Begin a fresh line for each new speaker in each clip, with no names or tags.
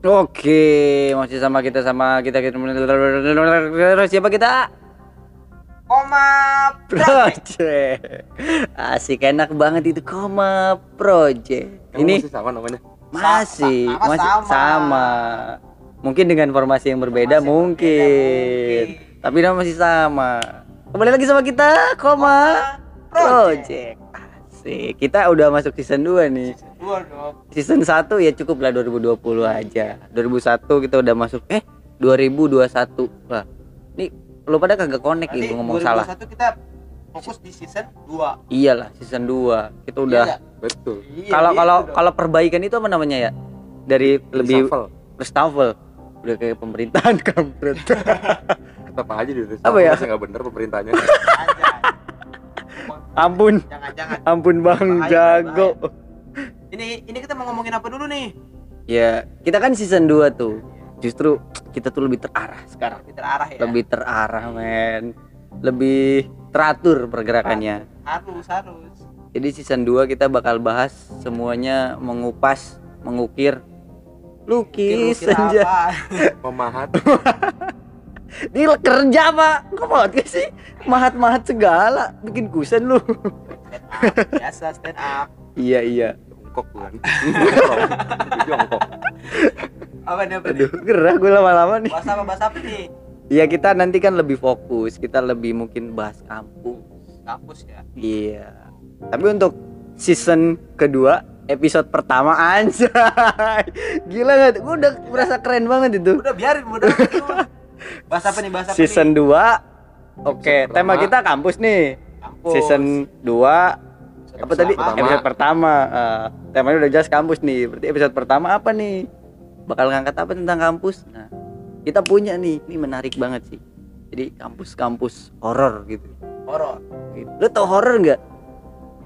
Oke, masih sama kita sama kita kita siapa kita?
Koma
Project. Asik enak banget itu koma project. Ini
masih sama namanya.
masih
Sama-
masih
sama.
sama. Mungkin dengan formasi yang berbeda
Formasi
mungkin.
berbeda,
Tapi nama masih sama. Kembali lagi sama kita koma project. Asik. Kita udah masuk season 2 nih.
Dua dong.
season 1 ya cukup lah 2020 aja 2001 kita udah masuk eh 2021 wah ini lu pada kagak connect nih gua ngomong salah
2021 kita fokus di season 2.
iyalah season 2 kita udah
Betul.
Iya,
kalau
gitu
kalau
dong.
kalau perbaikan itu apa namanya ya dari lebih
Reshuffle.
reshuffle udah kayak pemerintahan kampret
Tetap aja di
Apa ya?
Masih nggak bener pemerintahnya.
Ampun
Jangan-jangan.
ampun bang
Bahaya,
jago
Ini ini kita mau ngomongin apa dulu nih?
ya kita kan season 2 tuh justru kita tuh lebih terarah sekarang
Lebih terarah ya.
lebih terarah men lebih teratur pergerakannya
harus harus.
Jadi season 2 kita bakal bahas semuanya mengupas, mengukir, lukis
apa?
Memahat.
Ini kerja pak, kok podcast sih? Mahat-mahat segala, bikin kusen lu.
Stand up. Biasa stand up.
iya iya.
Jongkok bukan. Jongkok. Jongkok.
Apa nih apa nih?
Aduh, gerah gue lama-lama nih.
Bahasa apa bahasa apa nih?
Iya kita nanti kan lebih fokus, kita lebih mungkin bahas kampus.
Kampus ya.
Iya. Tapi untuk season kedua episode pertama anjay. Gila gak? Gue udah merasa keren banget itu.
Udah biarin udah. Bahasa apa nih bahasa apa
season
nih?
2 Oke,
Season
tema
pertama.
kita kampus nih.
Kampus.
Season 2 apa
Episode
tadi?
pertama.
Episode pertama. Eh, temanya udah jelas kampus nih. Berarti episode pertama apa nih? Bakal ngangkat apa tentang kampus? Nah, kita punya nih. Ini menarik banget sih. Jadi kampus-kampus horor gitu.
horor.
Gitu. Lu tau horor nggak?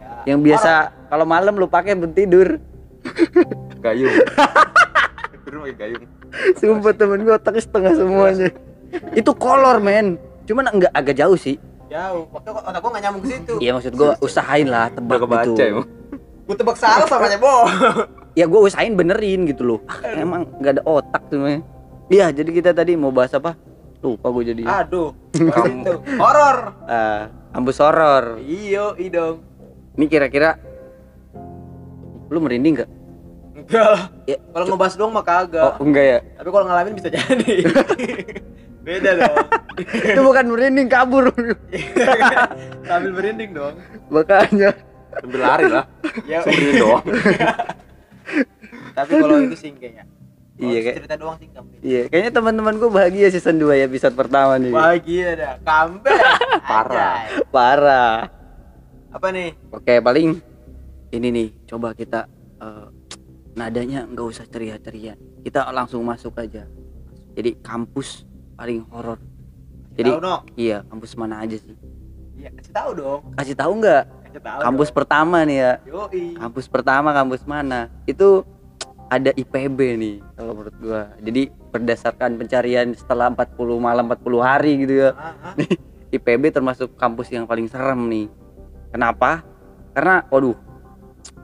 Ya.
Yang biasa kalau malam lu pakai buat tidur.
Gayung. Tidur pakai gayung.
Sumpah temen gue otaknya setengah semuanya. Itu kolor men. Cuman enggak agak jauh sih.
Jauh. Waktu kok otak gua enggak nyambung ke situ.
Iya maksud gue usahain lah tebak
kebaca
gitu.
emang.
Gua tebak salah sama aja, Bo.
ya gue usahain benerin gitu loh Ah, emang nggak ada otak tuh iya jadi kita tadi mau bahas apa lupa gue jadi
Aduh. Horor.
Ah, kampus horor
Iyo, idong.
ini kira-kira lu merinding nggak
Enggak lah.
Ya,
Kalau ngebahas doang mah kagak.
oh enggak ya
Tapi kalau ngalamin bisa jadi. Beda dong.
itu bukan merinding kabur
Sambil merinding dong.
makanya
Sambil lari lah.
Ya.
Seperti doang.
Tapi kalau itu sih kayaknya. Kalau
Iya, kayak-
cerita doang sih
iya kayaknya teman-teman gue bahagia season 2 ya episode pertama nih
Bahagia dah. Comeback.
Parah.
Parah
Apa nih?
oke paling ini nih coba kita eh, nadanya nggak usah ceria-ceria kita langsung masuk aja jadi kampus paling horor. Jadi
tahu dong.
iya kampus mana aja sih?
Iya, kasih tahu dong.
kasih tahu nggak?
Kasih tahu.
kampus pertama nih ya.
Yoi.
kampus pertama kampus mana? Itu ada IPB nih kalau menurut gua. Jadi berdasarkan pencarian setelah 40 malam 40 hari gitu ya.
Ah, ah.
IPB termasuk kampus yang paling serem nih. Kenapa? Karena waduh.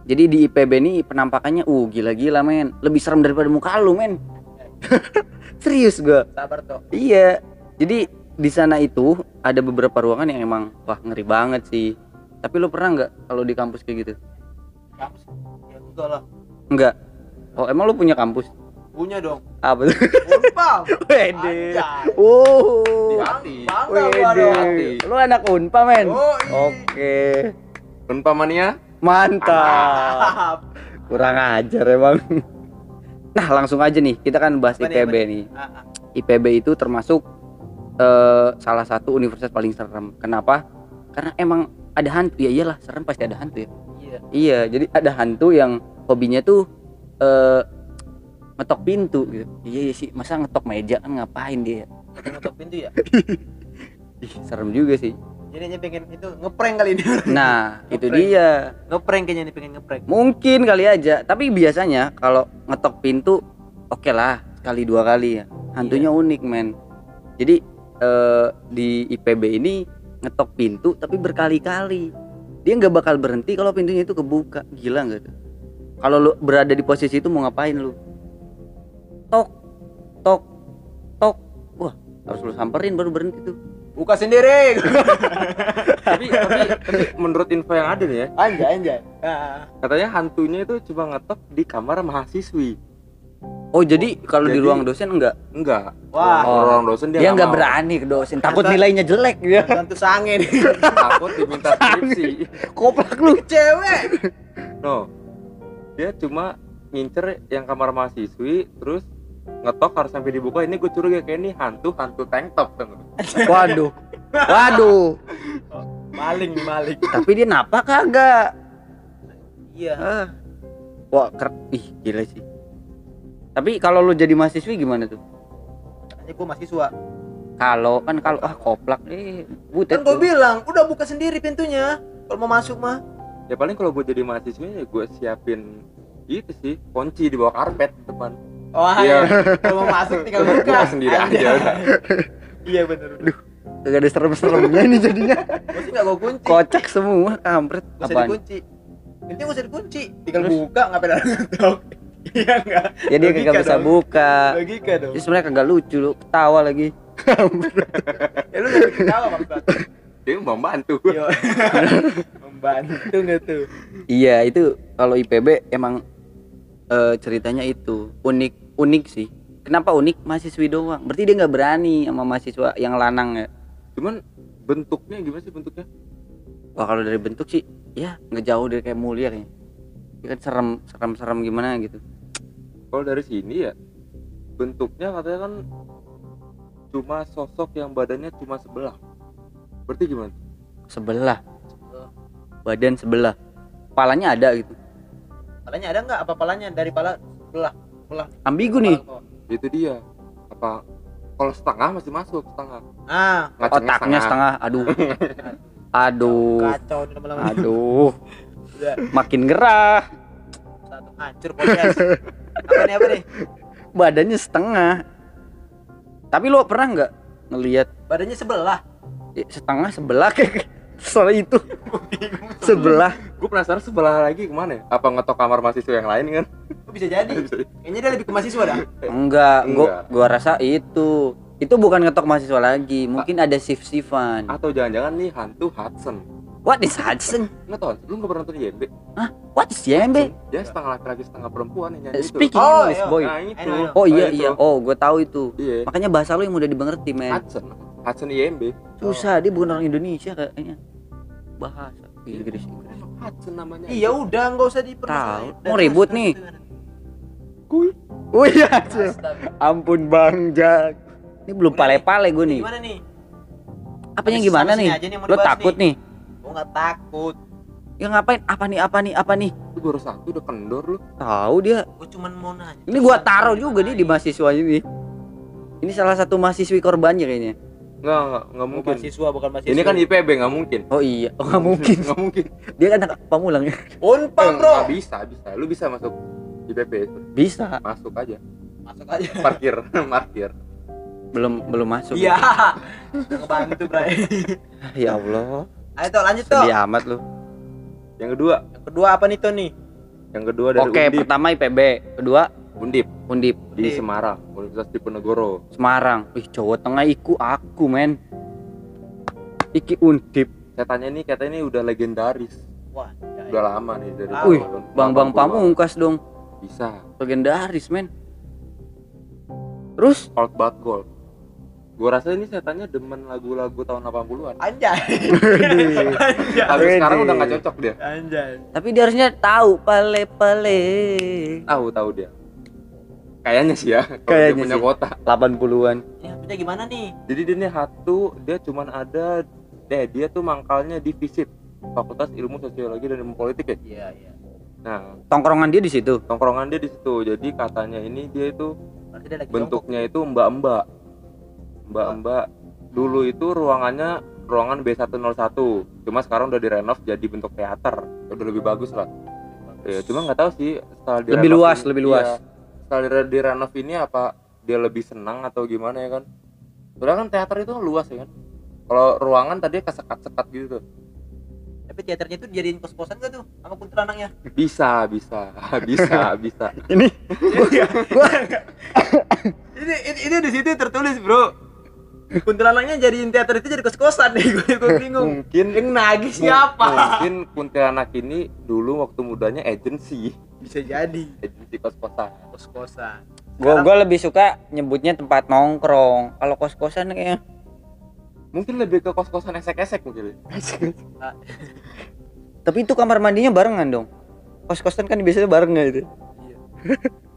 Jadi di IPB nih penampakannya uh gila-gila men. Lebih serem daripada muka lu men serius gua
Sabar toh.
Iya. Jadi di sana itu ada beberapa ruangan yang emang wah ngeri banget sih. Tapi lu pernah nggak kalau di kampus kayak gitu?
Kampus. Ya enggak lah.
Enggak. Oh, emang lu punya kampus?
Punya dong.
Apa tuh?
Unpam.
Wede. Oh. Wede. Lu anak Unpa, men. Oke.
Unpamania.
Mantap.
Mantap.
Kurang ajar emang. Nah, langsung aja nih. Kita kan bahas
Apa nih,
IPB nih.
Ah, ah.
IPB itu termasuk eh, salah satu universitas paling serem. Kenapa? Karena emang ada hantu. Ya iyalah, serem pasti ada hantu ya.
Iya.
Iya, jadi ada hantu yang hobinya tuh eh ngetok pintu gitu. Iya, iya sih, masa ngetok meja kan ngapain dia?
Ngetok pintu ya.
Ih, serem juga sih.
Jadi dia pengen itu ngeprank kali ini.
Nah, itu dia.
ngeprank kayaknya nih pengen ngeprank.
Mungkin kali aja, tapi biasanya kalau ngetok pintu oke lah, sekali dua kali ya. Hantunya unik, men. Jadi eh, di IPB ini ngetok pintu tapi berkali-kali. Dia nggak bakal berhenti kalau pintunya itu kebuka. Gila nggak tuh? Kalau lu berada di posisi itu mau ngapain lu? Tok tok tok wah harus lu samperin baru berhenti tuh
Buka sendiri.
tapi, tapi tapi menurut info yang ada nih ya
anjay anjay. Ah.
katanya hantunya itu cuma ngetok di kamar mahasiswi
oh jadi kalau di ruang dosen enggak
enggak
Wah.
Kalau orang dosen dia,
dia
nggak
nggak
mau.
berani ke dosen takut nilainya jelek ya
Tentu sange nih.
takut diminta skripsi
koplak lu
Cewek.
no dia cuma ngincer yang kamar mahasiswi terus ngetok harus sampai dibuka ini gue curiga kayak ini hantu hantu tank top tuh
waduh waduh
Maling nih maling.
tapi dia napa kagak
Iya.
ah. wah ker ih gila sih tapi kalau lu jadi mahasiswi gimana tuh
Katanya gue mahasiswa.
kalau kan kalau ah koplak eh butet
Kan gue
tuh.
bilang udah buka sendiri pintunya. Kalau mau masuk mah.
ya paling kalau gue jadi mahasiswa ya gue siapin itu sih kunci di bawah karpet depan
Oh
Iya.
iya. Kalau mau masuk tinggal buka.
Buka sendiri aja udah.
Iya bener. Duh.
Gak ada serem-seremnya ini jadinya
Gue sih nggak gue kunci.
kocak semua kampret
Gak usah dikunci. Intinya gak usah dikunci. Tinggal
Terus?
buka ngapain ada ngetok. Iya enggak.
ya dia kagak bisa
dong.
buka
Logika dong.
jadi sebenarnya kagak lucu lu ketawa lagi
Ya lu jadi ketawa maksud.
dia mau bantu
Yo. Membantu nggak tuh?
iya itu kalau IPB emang eh, ceritanya itu unik unik sih. Kenapa unik? Mahasiswi doang. Berarti dia nggak berani sama mahasiswa yang lanang ya?
Cuman bentuknya gimana sih bentuknya?
Wah kalau dari bentuk sih ya nggak jauh dari kayak mulia kayaknya. Dia kan serem serem serem gimana gitu.
Kalau dari sini ya bentuknya katanya kan cuma sosok yang badannya cuma sebelah. Berarti gimana?
Sebelah. Badan sebelah. Palanya ada gitu.
Palanya ada nggak? Apa palanya? Dari pala belah belah?
Ambigu nih.
itu dia. Apa kalau setengah masih masuk setengah.
Ah,
Ngacengnya
otaknya setengah. aduh. Aduh.
Kacau nih lama-lama.
aduh.
Udah,
makin gerah.
Satu hancur podcast. apa nih apa nih?
badannya setengah. Tapi lo pernah nggak ngelihat?
Badannya sebelah.
eh, setengah sebelah. kayak soal itu. Sebelah.
Gue penasaran sebelah lagi ke mana ya? Apa ngetok kamar mahasiswa yang lain kan?
Kok bisa jadi? Kayaknya dia lebih ke mahasiswa dah.
enggak gua
Enggak.
gua rasa itu. Itu bukan ngetok mahasiswa lagi mungkin ada shift shiftan.
Atau jangan-jangan nih hantu Hudson.
What is Hudson?
Nggak tahu lu nggak pernah nonton YMB
what is Yembe
dia setengah laki-laki setengah perempuan yang nyanyi itu.
Speaking
Oh,
English
iya.
boy.
Nah itu.
Oh iya
itu.
iya. Oh gue tahu itu.
Iya.
Makanya bahasa lo yang mudah dimengerti men.
Hudson. Hudson YMB
susah dia bukan orang Indonesia kayaknya bahasa. Inggris Inggris.
Hudson namanya.
Iya udah nggak usah
Tahu.
dipermasalahin.
Mau ribut nih.
Kuy.
oh iya ampun bang Jack. Ini belum pale-pale gue nih.
Gimana nih?
apanya
Habis
gimana nih? lo takut
nih.
nih?
Gua nggak takut.
ya ngapain? Apa nih apa nih apa nih?
Lu baru satu udah kendor lu.
Tahu dia.
Gua cuman mau nanya.
ini gua taruh juga nih di mahasiswa ini. Ini salah satu mahasiswi korbannya kayaknya
nggak nggak nggak
Bukan
mungkin.
mahasiswa bukan mahasiswa.
ini kan IPB nggak mungkin.
Oh iya. Oh nggak mungkin.
Nggak mungkin.
Dia kan anak pamulang ya
Unpam
Eh,
bro.
nggak bisa bisa. Lu bisa masuk IPB itu.
Bisa.
Masuk aja.
Masuk aja.
parkir parkir.
Belum belum masuk.
Iya. Ngebantu bray.
ya Allah.
Ayo toh lanjut toh.
sedih amat lu.
Yang kedua.
Yang kedua apa nih Tony?
yang kedua dari
oke
Undip.
pertama IPB kedua
Undip.
Undip.
Di. Semarang Universitas Diponegoro.
Semarang. Wih Jawa Tengah iku aku men. Iki Undip.
Saya tanya ini katanya ini udah legendaris.
Wah. ya,
udah lama nih dari
wih Bang Bang
80-an.
Pamungkas dong.
Bisa.
Legendaris men. Terus?
Old But Gold. Gua rasa ini saya tanya demen lagu-lagu tahun 80-an
Anjay. Anjay.
tapi sekarang udah nggak cocok dia.
Anjay.
tapi dia harusnya tahu pale pale
tahu tahu dia kayaknya sih ya kalau dia
Kayaknya
punya
sih.
kota
80-an
Ya, punya gimana nih?
jadi dia nih hantu dia cuman ada deh dia tuh mangkalnya di FISIP Fakultas Ilmu Sosiologi dan Ilmu Politik ya?
Iya, iya.
nah
tongkrongan dia di situ?
tongkrongan dia di situ. Jadi katanya ini dia itu
dia lagi
bentuknya itu mbak-mbak. Mbak-mbak. Dulu itu ruangannya ruangan B101 cuma sekarang udah direnov jadi bentuk teater. Udah lebih bagus lah. Ya cuma nggak tahu sih setelah
Lebih luas,
ini-
lebih
iya,
luas.
Setelah dire- direnov ini apa dia lebih senang atau gimana ya kan? Soalnya kan teater itu luas ya kan? Kalau ruangan tadi kesekat-sekat gitu tuh.
Tapi teaternya itu dijadiin kos-kosan gak tuh? Sama kuntilanaknya?
bisa bisa bisa bisa.
Ini
Iya. ini, ini, ini di situ tertulis bro kuntilanaknya jadiin teater itu jadi kos-kosan nih gue, gue bingung
mungkin
yang nagih siapa
mungkin kuntilanak ini dulu waktu mudanya agensi
bisa jadi
agensi kos-kosan
kos-kosan
Gue gue lebih suka nyebutnya tempat nongkrong. Kalau kos-kosan kayak
mungkin lebih ke kos-kosan esek-esek mungkin
tapi itu kamar mandinya barengan dong. Kos-kosan kan biasanya bareng nggak itu?
Iya.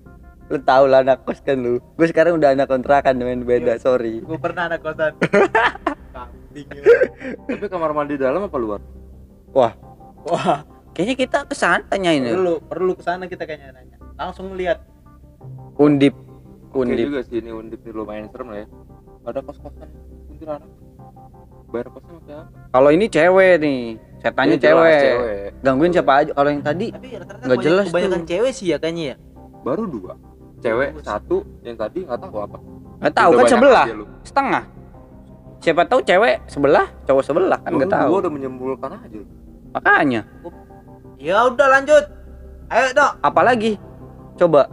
lu tau lah anak kos kan lu. Gue sekarang udah anak kontrakan main beda, sorry.
gue pernah anak kosan kambing ya.
tapi kamar mandi dalam apa luar
Wah,
wah
kayaknya kita ke sana tanyain ya.
perlu perlu ke sana kita kayaknya nanya langsung lihat
Undip,
Oke
undip.
juga sih ini undip lumayan serem lah ya ada kos-kosan kuntilanak bayar kosnya apa
Kalau ini cewek nih, setannya
Ini jelas
cewek.
cewek.
Gangguin siapa aja. Kalau yang tadi Nggak jelas
kebanyakan
tuh.
cewek sih ya kayaknya ya
baru dua cewek satu yang tadi nggak tahu apa
nggak tahu
Udah
kan sebelah, setengah. Siapa tahu cewek sebelah, cowok sebelah kan nggak tahu.
dua udah menyimpulkan aja.
Makanya,
ya udah lanjut ayo dok
apalagi? Coba.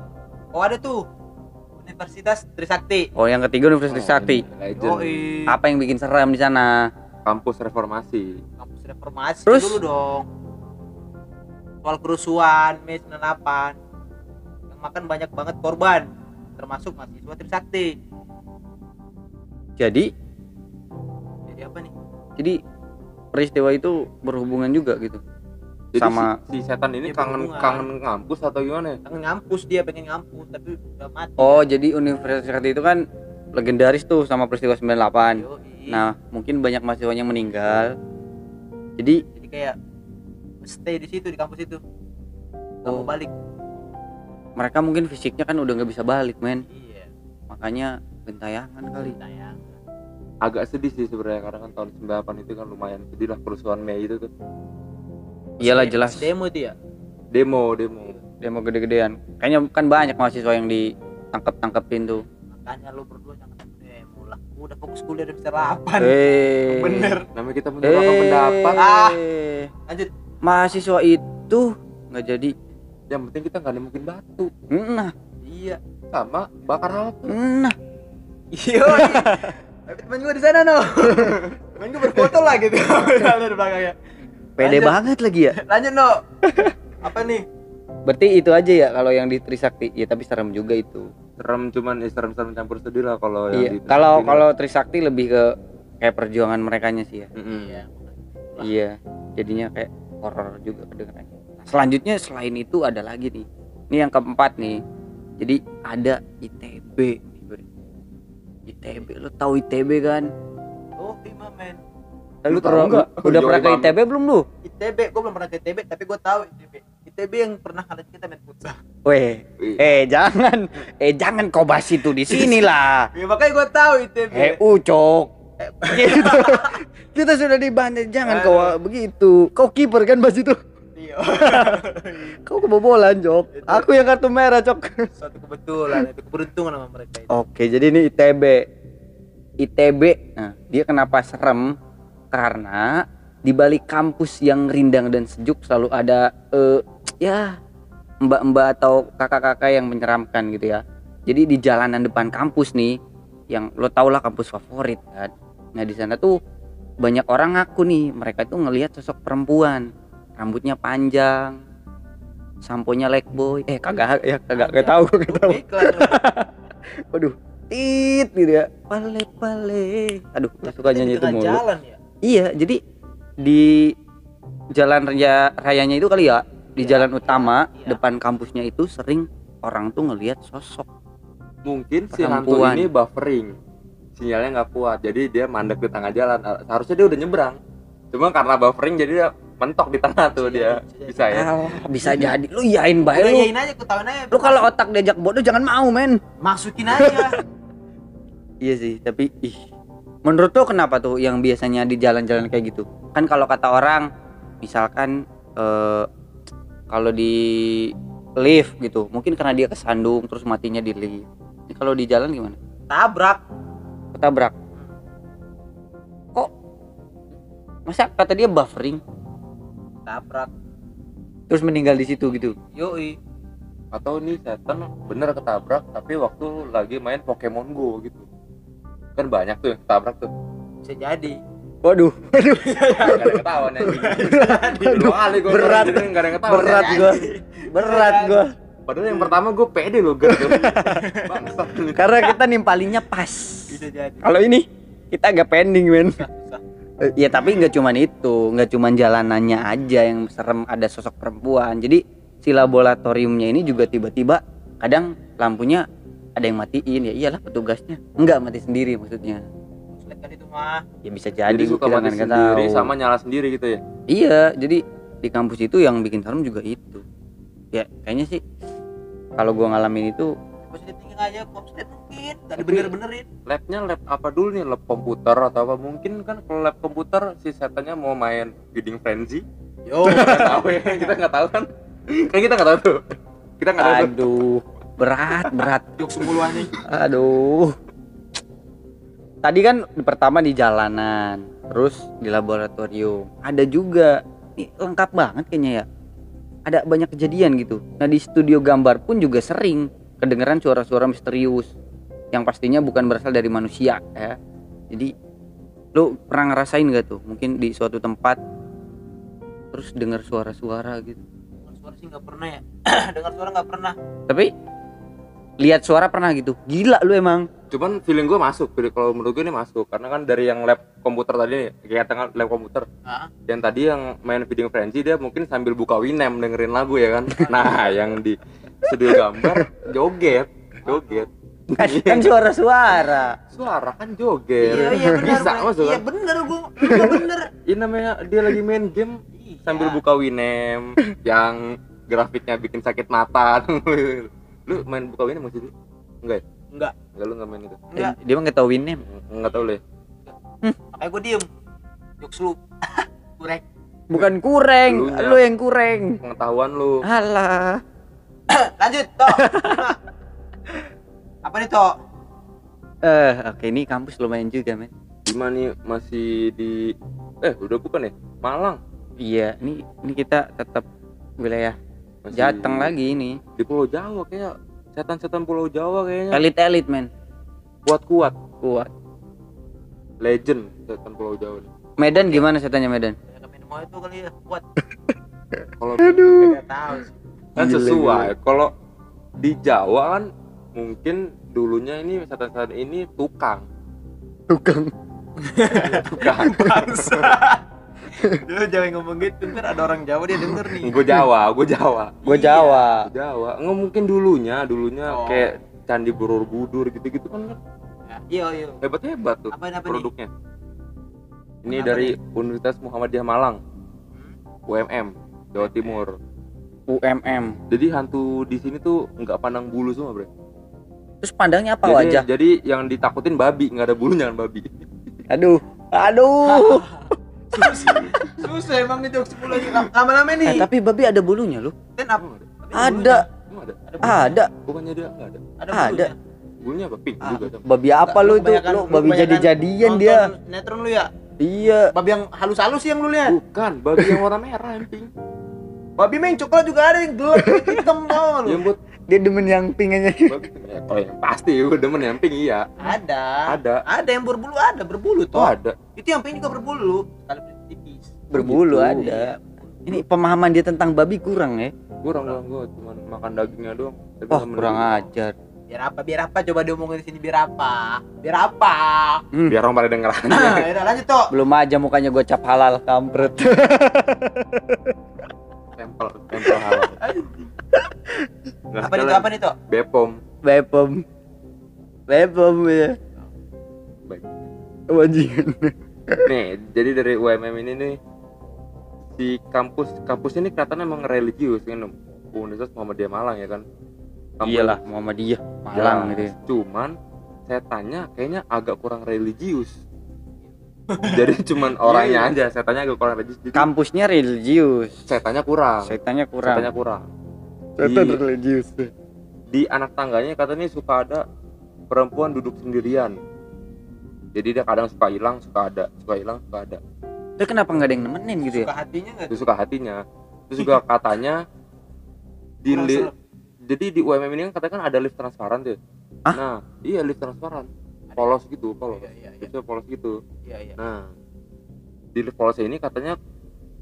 oh ada tuh Universitas Trisakti
Oh, yang ketiga Universitas
Oh,
Sakti.
ini legend.
Yoi.
Apa yang bikin serem di sana?
kampus reformasi
kampus reformasi
Terus?
dulu dong soal kerusuhan Mei 98 yang makan banyak banget korban termasuk mahasiswa Trisakti
Jadi,
jadi apa nih
jadi peristiwa itu berhubungan juga gitu.
jadi
Sama-
si, si setan ini kangen
berhubungan.
kangen ngampus atau gimana ya
pengen ngampus dia pengen ngampus tapi udah mati
Oh, jadi Universitas Sakti itu kan legendaris tuh sama peristiwa 98.
Yoi.
Nah, mungkin banyak mahasiswanya meninggal. Jadi,
jadi kayak stay di situ di kampus itu nggak mau
Oh.
balik
mereka mungkin fisiknya kan udah nggak bisa balik, men.
iya
Makanya gentayangan kali.
sayang
agak sedih sih sebenarnya karena kan tahun 98 itu kan lumayan sedih lah kerusuhan Mei itu tuh
Iyalah jelas.
demo itu ya
demo demo
Demo gede-gedean. Kayaknya kan banyak mahasiswa yang ditangkap-tangkepin tuh.
makanya lu berdua jangan demo lah udah fokus kuliah udah bisa rapan
Eh.
bener
namanya kita menyuarakan pendapat
Ah.
Eh.
lanjut
Mahasiswa itu nggak jadi.
Yang penting kita nggak nemukin batu
Nah,
iya
sama bakar halte
nah.
iya tapi temen gue di sana no temen gue berfoto lah gitu di belakangnya
Pede
Lanjut.
banget lagi ya.
lanjut no apa nih
Berarti itu aja ya kalau yang di Trisakti. Ya tapi serem juga itu.
serem cuman ya serem-serem campur sedih lah kalau
Iya.
yang
Kalau
Trisakti
kalau Trisakti lebih ke kayak perjuangan merekanya sih ya.
ini. Mm-mm.
iya
Iya. Jadinya kayak horor juga kedengarannya. Selanjutnya selain itu ada lagi nih. Ini yang keempat nih. Jadi ada ITB. ITB lo tahu ITB kan?
oh Ima men
Lalu
Lu tahu
pernah
nggak?
udah pernah ke. ITB belum lu?
ITB gue belum pernah ke ITB tapi gue tahu ITB ITB yang pernah kalian kita main futsal
Weh, eh jangan, eh jangan kau bahas itu di sini lah.
ya makanya gue tahu ITB
Eh ucok. Gitu. Kita sudah dibantai, jangan kau begitu. Kau kiper kan bahas itu.
Iya.
Kau kebobolan, Jok. Aku yang kartu merah, Cok.
suatu kebetulan itu keberuntungan sama mereka itu
Oke, jadi ini ITB. ITB. Nah, dia kenapa serem? Karena di balik kampus yang rindang dan sejuk selalu ada eh, ya mbak-mbak atau kakak-kakak yang menyeramkan gitu ya. Jadi di jalanan depan kampus nih, yang lo tau lah kampus favorit kan. Nah di sana tuh banyak orang ngaku nih, mereka tuh ngelihat sosok perempuan, rambutnya panjang, samponya boy. Eh kagak ya kagak gak tahu gak tahu. Waduh, tit gitu ya. Pale pale. Aduh, suka nyanyi itu mulu.
jalan ya
Iya, jadi di jalan raya rayanya itu kali ya, di
Iya,
jalan utama
iya.
depan kampusnya itu sering orang tuh ngelihat sosok.
mungkin si hantu ini buffering sinyalnya nggak kuat jadi dia mandek di tengah jalan seharusnya dia udah nyebrang cuma karena buffering jadi dia mentok di tengah tuh
Bisa
dia
jadi, bisa
bisa ya
Alah, bisa jadi. Lu yain bae lu.
yain aja ketahuan aja
Lu kalau otak diajak bodoh jangan mau, men.
masukin aja
Iya sih, tapi ih. Menurut lo kenapa tuh yang biasanya di jalan-jalan kayak gitu? Kan kalau kata orang misalkan eh kalau di lift gitu, mungkin karena dia kesandung terus matinya di lift. Ini kalau di jalan gimana?
tabrak
Ketabrak. Kok masa kata dia buffering
tabrak
terus meninggal di situ gitu?
yoi.
Atau nih setan bener ketabrak tapi waktu lagi main Pokemon Go gitu. Kan banyak tuh yang ketabrak tuh.
Bisa jadi.
Waduh waduh.
Gak ada yang ketahuan kali gue
Berat.
gak ada yang ketahuan
berat gua. Berat gua.
Padahal yang pertama gue pede loh gitu lu.
karena kita nimpalinnya pas.
Bisa jadi.
Kalau ini kita agak pending men.
Susah susah
ya tapi nggak cuman itu nggak cuman jalanannya aja yang serem ada sosok perempuan. Jadi si laboratoriumnya ini juga tiba-tiba kadang lampunya ada yang matiin. Ya iyalah petugasnya. Nggak mati sendiri maksudnya.
Kan itu mah
ya bisa jadi,
jadi suka
kita
mati
kan
sendiri
tahu.
sama nyala sendiri gitu ya?
Iya jadi di kampus itu yang bikin serem juga itu. Ya kayaknya sih kalau gua ngalamin itu
positif thinking aja positif mungkin gak
Tapi-
dibener-benerin
labnya lab apa dulu nih lab komputer atau apa mungkin kan kalau lab komputer si setannya mau main feeding frenzy
yo
nggak tahu ya kita nggak tahu kan kan kita nggak tahu tuh kita nggak tahu tuh.
aduh berat berat
jok semulu anjing
Aduh. Tadi kan pertama di jalanan, terus di laboratorium. Ada juga, ini lengkap banget kayaknya ya. Ada banyak kejadian gitu. Nah di studio gambar pun juga sering kedengeran suara-suara misterius yang pastinya bukan berasal dari manusia ya. Jadi lu pernah ngerasain gak tuh? Mungkin di suatu tempat terus dengar suara-suara gitu.
dengar suara sih nggak pernah ya dengar suara nggak pernah
Tapi lihat suara pernah gitu. Gila lu emang.
cuman feeling gue masuk Feeling- kalau menurut gue ini masuk karena kan dari yang lab komputer tadi nih kayak tengah lab komputer
ah
yang tadi yang main feeding frenzy dia mungkin sambil buka Winem dengerin lagu ya kan nah yang di studio gambar joget joget.
Kan, kan suara-suara.
suara kan joget.
Iya iya benar
bisa
benar.
masuk
iya
kan?
bener gua gua bener
ini namanya dia lagi main game
Iya.
sambil buka Winem yang grafiknya bikin sakit mata. Lu main buka Winem masih dulu enggak ya?
Enggak.
Enggak lu enggak main itu.
Enggak.
Dia mah nggak tahu Winem.
enggak tahu le
makanya gua diem? Jok lu. Kurek
Bukan kureng,
Elunya.
lu yang kureng.
pengetahuan lu.
Alah.
lanjut toh apa nih toh
Eh, oke ini kampus lumayan juga, men.
gimana nih masih di eh udah bukan ya Malang
Iya, ini ini kita tetap wilayah
masih
Jateng lagi ini.
di Pulau Jawa kayak setan-setan Pulau Jawa kayaknya
Elit-elit, men.
kuat-kuat
Kuat.
legend setan Pulau Jawa nih.
Medan gimana setannya Medan?
Mau itu kali ya kuat
kalau
nggak tahu sih
kan
Gila,
sesuai. Kalau di Jawa kan mungkin dulunya ini setan-setan ini tukang.
Tukang.
tukang.
Lu jangan ngomong gitu ntar ada orang Jawa dia denger nih.
Gue Jawa gue Jawa.
Gua
Iya.
Jawa.
Gua Jawa. Nggak mungkin dulunya dulunya
Oh.
kayak Candi Borobudur gitu-gitu kan
iya iya.
Hebat-hebat tuh
apa apa nih?
produknya. Ini
Apa
dari Universitas Muhammadiyah Malang
Hmm?
UMM Jawa Timur
UMM.
jadi hantu di sini tuh nggak pandang bulu semua bre
Terus pandangnya apa
jadi,
wajah?
jadi yang ditakutin babi nggak ada bulunya kan babi
Aduh. Aduh.
susah susah emang nih jok sepuluh lagi Lam- lama-lama
Eh,
nih
tapi babi ada bulunya loh.
up
Emang ada
Ada.
Ada
Ada.
bukannya dia nggak ada
ada
Ada.
bulunya.
bulunya apa pink
Ah,
juga
babi apa lu itu? Lu
lu
babi jadi-jadian dia.
sinetron lu ya
Iya.
babi yang halus-halus sih yang lu lihat
bukan babi yang warna merah yang pink
babi main coklat juga ada yang gelap hitam tau lu.
Yang buat
Dia demen yang pink aja.
ya, kalau yang pasti gue demen yang pink iya.
Ada.
Ada.
Ada yang berbulu ada berbulu
oh
toh
ada.
Itu yang pink juga berbulu. Sekali tipis
Berbulu
gitu.
ada. Ini pemahaman dia tentang babi kurang ya.
kurang kurang gue cuman makan dagingnya doang. Tapi nggak
kurang ajar.
biar apa biar apa? Coba diomongin di sini biar apa? Biar apa?
Biar orang pada denger
nah ya lanjut toh
Belum aja mukanya gue cap halal kampret.
tempel tempel halal Nah,
apa toh apa toh
Bepom
Bepom. Bepom ya.
Baik.
Wajingan.
nih jadi dari UMM ini nih di kampus kampus ini kelihatannya emang religius kan Universitas Muhammadiyah Malang ya kan Kampus-
Iyalah Muhammadiyah Malang
Ya,
gitu ya.
cuman saya tanya kayaknya agak kurang religius jadi cuman orangnya aja saya tanya agak kurang. Religius jadi
Kampusnya religius.
saya tanya kurang.
Setannya
saya
kurang.
tanya kurang.
Setan
Di-
religius.
di anak tangganya katanya suka ada perempuan duduk sendirian. Jadi dia kadang suka hilang suka ada suka hilang suka ada.
Tapi kenapa nggak ada yang nemenin gitu ya?
suka hatinya nggak
itu suka hatinya. Terus juga katanya di li- jadi di UMM ini kan katanya kan ada lift transparan tuh.
Ah?
nah iya lift transparan polos gitu polos
Iya, iya, iya.
Liftnya polos gitu
Iya, iya.
nah di lift polos ini katanya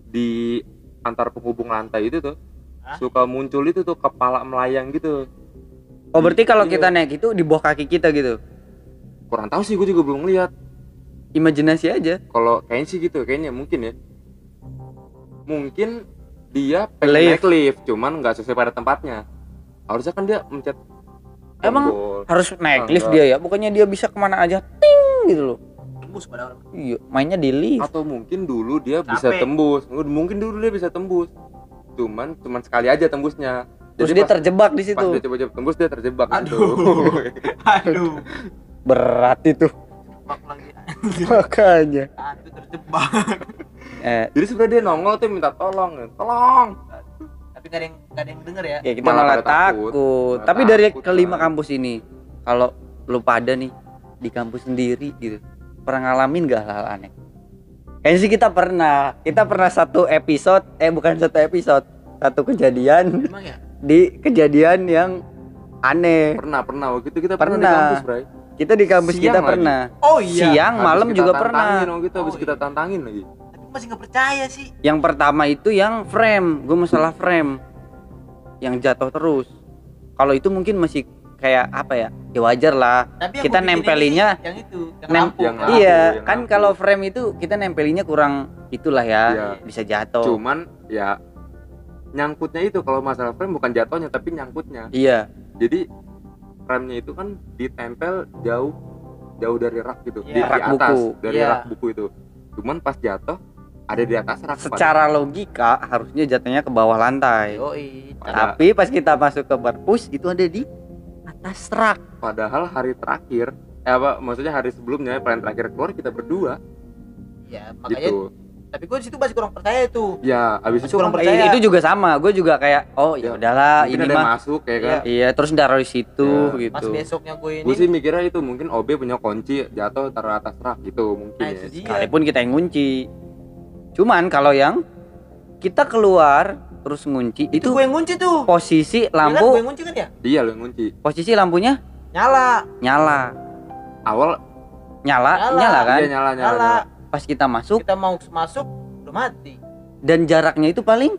di antar penghubung lantai itu tuh
Hah?
suka muncul itu tuh kepala melayang gitu
Oh berarti kalau
Iya.
kita naik itu di bawah kaki kita gitu.
kurang tahu sih gue juga belum lihat
Imajinasi aja.
kalau kayaknya sih gitu kayaknya mungkin ya mungkin dia pengen
Lift.
naik lift cuman nggak sesuai pada tempatnya harusnya kan dia mencet
Emang. Harus naik
Ah,
lift
enggak.
dia ya. Bukannya dia bisa ke mana aja. Ting gitu loh.
Tembus padahal.
Iya, mainnya di lift.
atau mungkin dulu dia bisa
Capek.
tembus mungkin dulu dia bisa tembus cuman cuman sekali aja tembusnya
Terus
Jadi
dia
pas-
terjebak di
pas
situ.
dia coba-coba tembus dia terjebak
Aduh.
gitu.
Aduh.
Berat itu. Makanya.
Hantu terjebak.
Eh,
jadi sebenarnya dia nongol tuh minta tolong tolong
Tapi gak ada yang gak ada yang denger ya.
ya kita
Malah
malah
takut.
takut.
Malah
Tapi dari
takut,
kelima
kan.
kampus ini, kalau lu pada nih di kampus sendiri gitu, pernah ngalamin gak hal-hal aneh? Kayaknya sih kita pernah. Kita pernah satu episode, eh bukan satu episode, satu kejadian
Emang ya?
di kejadian yang aneh.
pernah pernah waktu itu kita pernah, di
Pernah.
kampus Bray
Kita di kampus
Siang
kita
lagi.
pernah.
Oh iya.
Siang,
Habis
malam
kita
juga pernah.
waktu itu habis
Oh,
kita
iya.
tantangin lagi
masih gak percaya sih.
Yang pertama itu yang frame, gue masalah frame yang jatuh terus. Kalau itu mungkin masih kayak apa ya? Ya wajar lah.
Tapi
Kita nempelinnya-
ini, yang itu, yang
Nem-
lampu.
yang lampu.
iya,
yang
kan
lampu.
kalau frame itu kita nempelinnya kurang itulah ya,
Iya.
bisa jatuh.
cuman ya nyangkutnya itu kalau masalah frame bukan jatuhnya tapi nyangkutnya
Iya,
jadi remnya itu kan ditempel jauh jauh dari rak gitu di,
Iya.
di
Rak
atas
buku.
dari
Iya.
rak buku itu cuman pas jatuh ada di atas rak
secara logika harusnya jatuhnya ke bawah lantai.
Yoi.
Pada-
Tapi pas kita masuk ke perpus itu ada di atas rak.
padahal hari terakhir eh apa maksudnya hari sebelumnya paling terakhir keluar kita berdua
Ya, makanya
gitu
tapi gue di situ masih kurang percaya tuh.
ya abis
Masih
itu
kurang
kan
percaya.
Itu juga sama, gue juga kayak oh ya
Ya,
udahlah ini mah
masuk ya kan
iya terus di situ
Ya,
gitu.
Pas besoknya gue ini
gue sih mikirnya itu mungkin OB punya kunci jatuh taruh atas rak gitu mungkin
Nah,
ya
itu.
Sekalipun kita yang ngunci. Cuman kalau yang kita keluar terus ngunci
itu
itu
gue yang ngunci tuh.
posisi
Iya kan, gue
lampu
yang ngunci kan ya?
dia lo yang ngunci
posisi lampunya
Nyala.
nyala
awal
nyala
Nyala.
nyala kan
dia nyala nyala,
Nyala.
pas kita masuk
Kita mau masuk udah mati.
dan jaraknya itu paling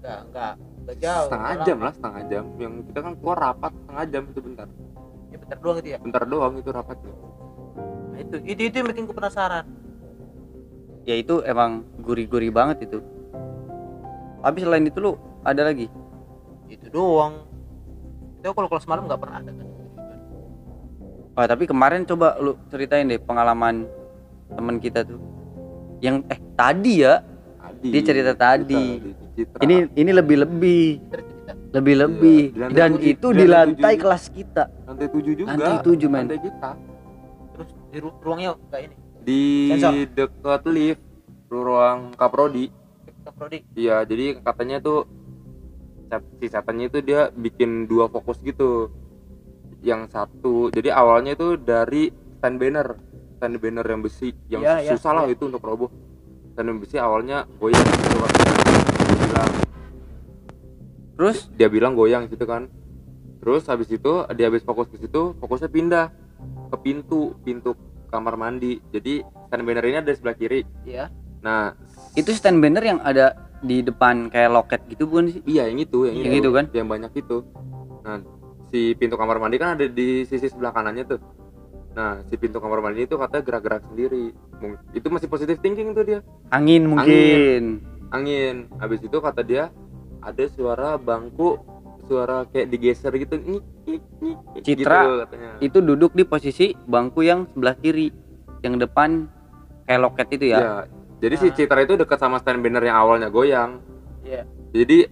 Enggak, enggak. Enggak jauh.
setengah jam lah setengah jam yang kita kan keluar rapat setengah jam itu bentar
Ya bentar doang gitu ya.
bentar doang itu rapatnya
Nah, itu itu itu yang bikin gue penasaran.
Ya itu emang gurih-gurih banget itu. Tapi selain itu lu ada lagi?
Itu doang. Itu kalau kelas malam nggak pernah ada kan.
Wah, tapi kemarin coba lu ceritain deh pengalaman temen kita tuh. Yang eh tadi ya.
Tadi.
Dia cerita tadi.
Cerita,
ini ini lebih lebih lebih lebih
Iya,
dan
tujuh-
itu
di lantai
kelas kita.
Lantai tujuh juga.
Lantai tujuh, men.
lantai kita
Terus di ru- ruangnya enggak ini.
Di
Sensor.
dekat lift ruang kaprodi
Kita prodi.
iya jadi katanya tuh si setannya itu dia bikin dua fokus gitu. Yang satu jadi awalnya itu dari stand banner. Stand banner yang besi yang
iya,
susah lah
iya.
itu untuk roboh. Stand banner besi awalnya goyang gitu kan. Dia bilang
terus?
dia bilang goyang gitu kan. Terus habis itu dia habis fokus ke situ fokusnya pindah ke pintu pintu kamar mandi. Jadi stand banner ini ada di sebelah kiri.
Iya.
nah
itu stand banner yang ada di depan kayak loket gitu bukan sih?
Iya yang itu yang,
Iya.
itu.
Gitu kan?
yang banyak itu. Nah si pintu kamar mandi kan ada di sisi sebelah kanannya tuh. Nah si pintu kamar mandi itu katanya gerak-gerak sendiri. Itu masih positive thinking tuh dia.
Angin mungkin.
Angin. Habis itu kata dia ada suara bangku suara kayak digeser gitu nyik,
Citra,
gitu katanya.
itu duduk di posisi bangku yang sebelah kiri yang depan kayak loket itu ya
Ya, jadi si
Ah.
Citra itu dekat sama stand banner yang awalnya goyang.
Iya.
Jadi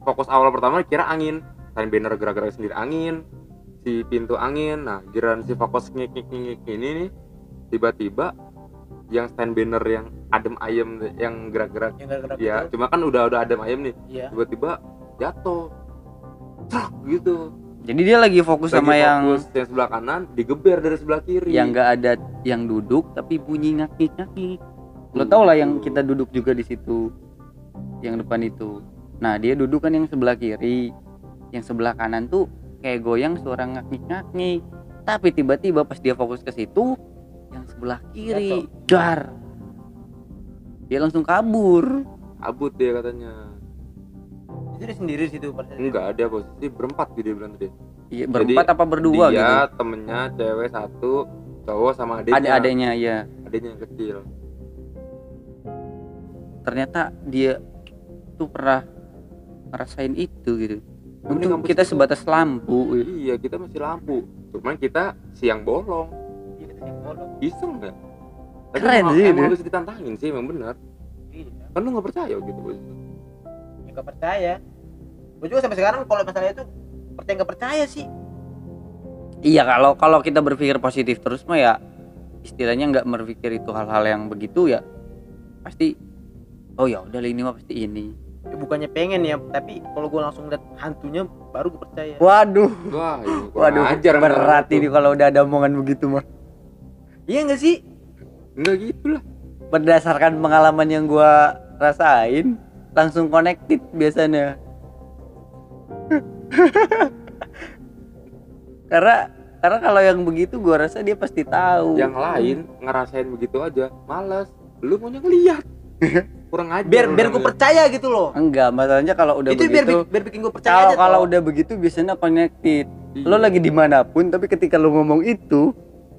fokus awal pertama kira angin, stand banner gerak-gerak sendiri angin, si pintu angin. Nah, giran si fokus ngik ngik ngik ini nih tiba-tiba yang stand banner yang adem ayem yang gerak-gerak ya,
gitu.
cuma kan udah udah adem ayem nih.
Iya.
Tiba-tiba jatuh. Crak gitu.
jadi dia lagi fokus
Lagi
sama yang
fokus yang sebelah kanan digeber dari sebelah kiri.
yang enggak ada yang duduk tapi bunyi ngakik ngakik lo tau lah yang kita duduk juga di situ yang depan itu. Nah dia duduk kan yang sebelah kiri. Yang sebelah kanan tuh kayak goyang suara ngaknik-ngaknik tapi tiba-tiba pas dia fokus ke situ yang sebelah kiri dar. Dia langsung kabur.
Abut dia katanya.
Dia sendiri situ.
Enggak ada posisi berempat dia bilang tadi.
iya berempat apa berdua
dia,
gitu
temennya cewek satu, cowok sama adiknya.
adik-adiknya ya
Adiknya yang kecil.
ternyata dia tuh pernah ngerasain itu gitu untuk kita
itu-
sebatas lampu gitu.
Iya, kita masih lampu. Cuman kita siang bolong.
Iya, kita bolong.
Iseng nggak? Tapi
Keren
emang,
sih
emang
itu.
harus ditantangin sih, emang benar.
Iya.
Kan lu nggak percaya gitu bos.
Nggak percaya. Gue juga sampai sekarang kalau masalah itu percaya nggak percaya sih.
iya kalau kalau kita berpikir positif terus mah ya istilahnya nggak berpikir itu hal-hal yang begitu ya pasti oh ya udah ini mah pasti ini
Ya, bukannya pengen ya, tapi kalau gue langsung lihat hantunya baru gue percaya.
waduh
Wah, kurang
waduh
ajar
berat ini kalau udah ada omongan begitu mah
Iya nggak sih?
Enggak gitu lah.
berdasarkan pengalaman yang gua rasain langsung connected biasanya karena karena kalau yang begitu gua rasa dia pasti tahu
Yang lain ngerasain begitu aja, males. Lu maunya ngeliat. kurang ajar.
Biar biar gue
orangnya.
percaya gitu loh.
enggak masalahnya kalau udah
itu biar
begitu
bi- biar bikin gue percaya
kalau
aja.
kalau udah begitu biasanya connected
Iya.
lo lagi di mana pun tapi ketika lo ngomong itu